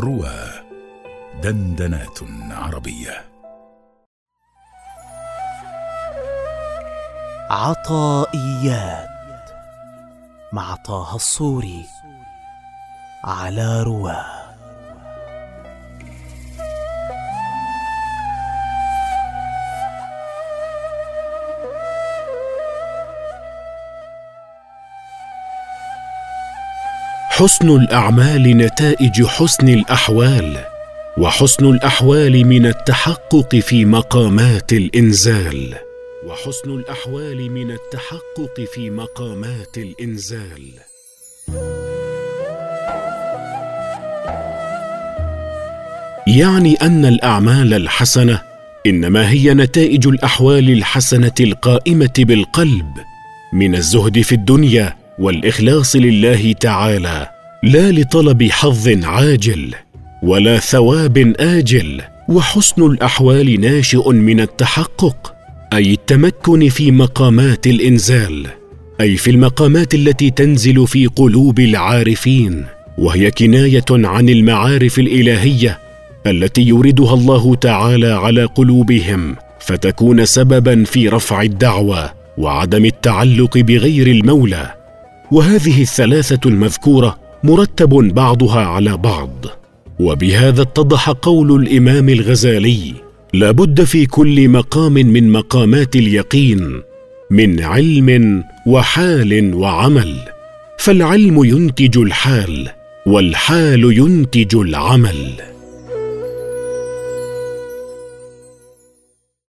روى دندنات عربية. عطائيات مع طه الصوري على رواه. حسن الأعمال نتائج حسن الأحوال وحسن الأحوال من التحقق في مقامات الإنزال. وحسن الأحوال من التحقق في مقامات الإنزال. يعني أن الأعمال الحسنة إنما هي نتائج الأحوال الحسنة القائمة بالقلب من الزهد في الدنيا والإخلاص لله تعالى لا لطلب حظ عاجل ولا ثواب آجل وحسن الأحوال ناشئ من التحقق أي التمكن في مقامات الإنزال أي في المقامات التي تنزل في قلوب العارفين وهي كناية عن المعارف الإلهية التي يوردها الله تعالى على قلوبهم فتكون سببا في رفع الدعوة وعدم التعلق بغير المولى. وهذه الثلاثة المذكورة مرتب بعضها على بعض. وبهذا اتضح قول الإمام الغزالي لا بد في كل مقام من مقامات اليقين من علم وحال وعمل. فالعلم ينتج الحال والحال ينتج العمل.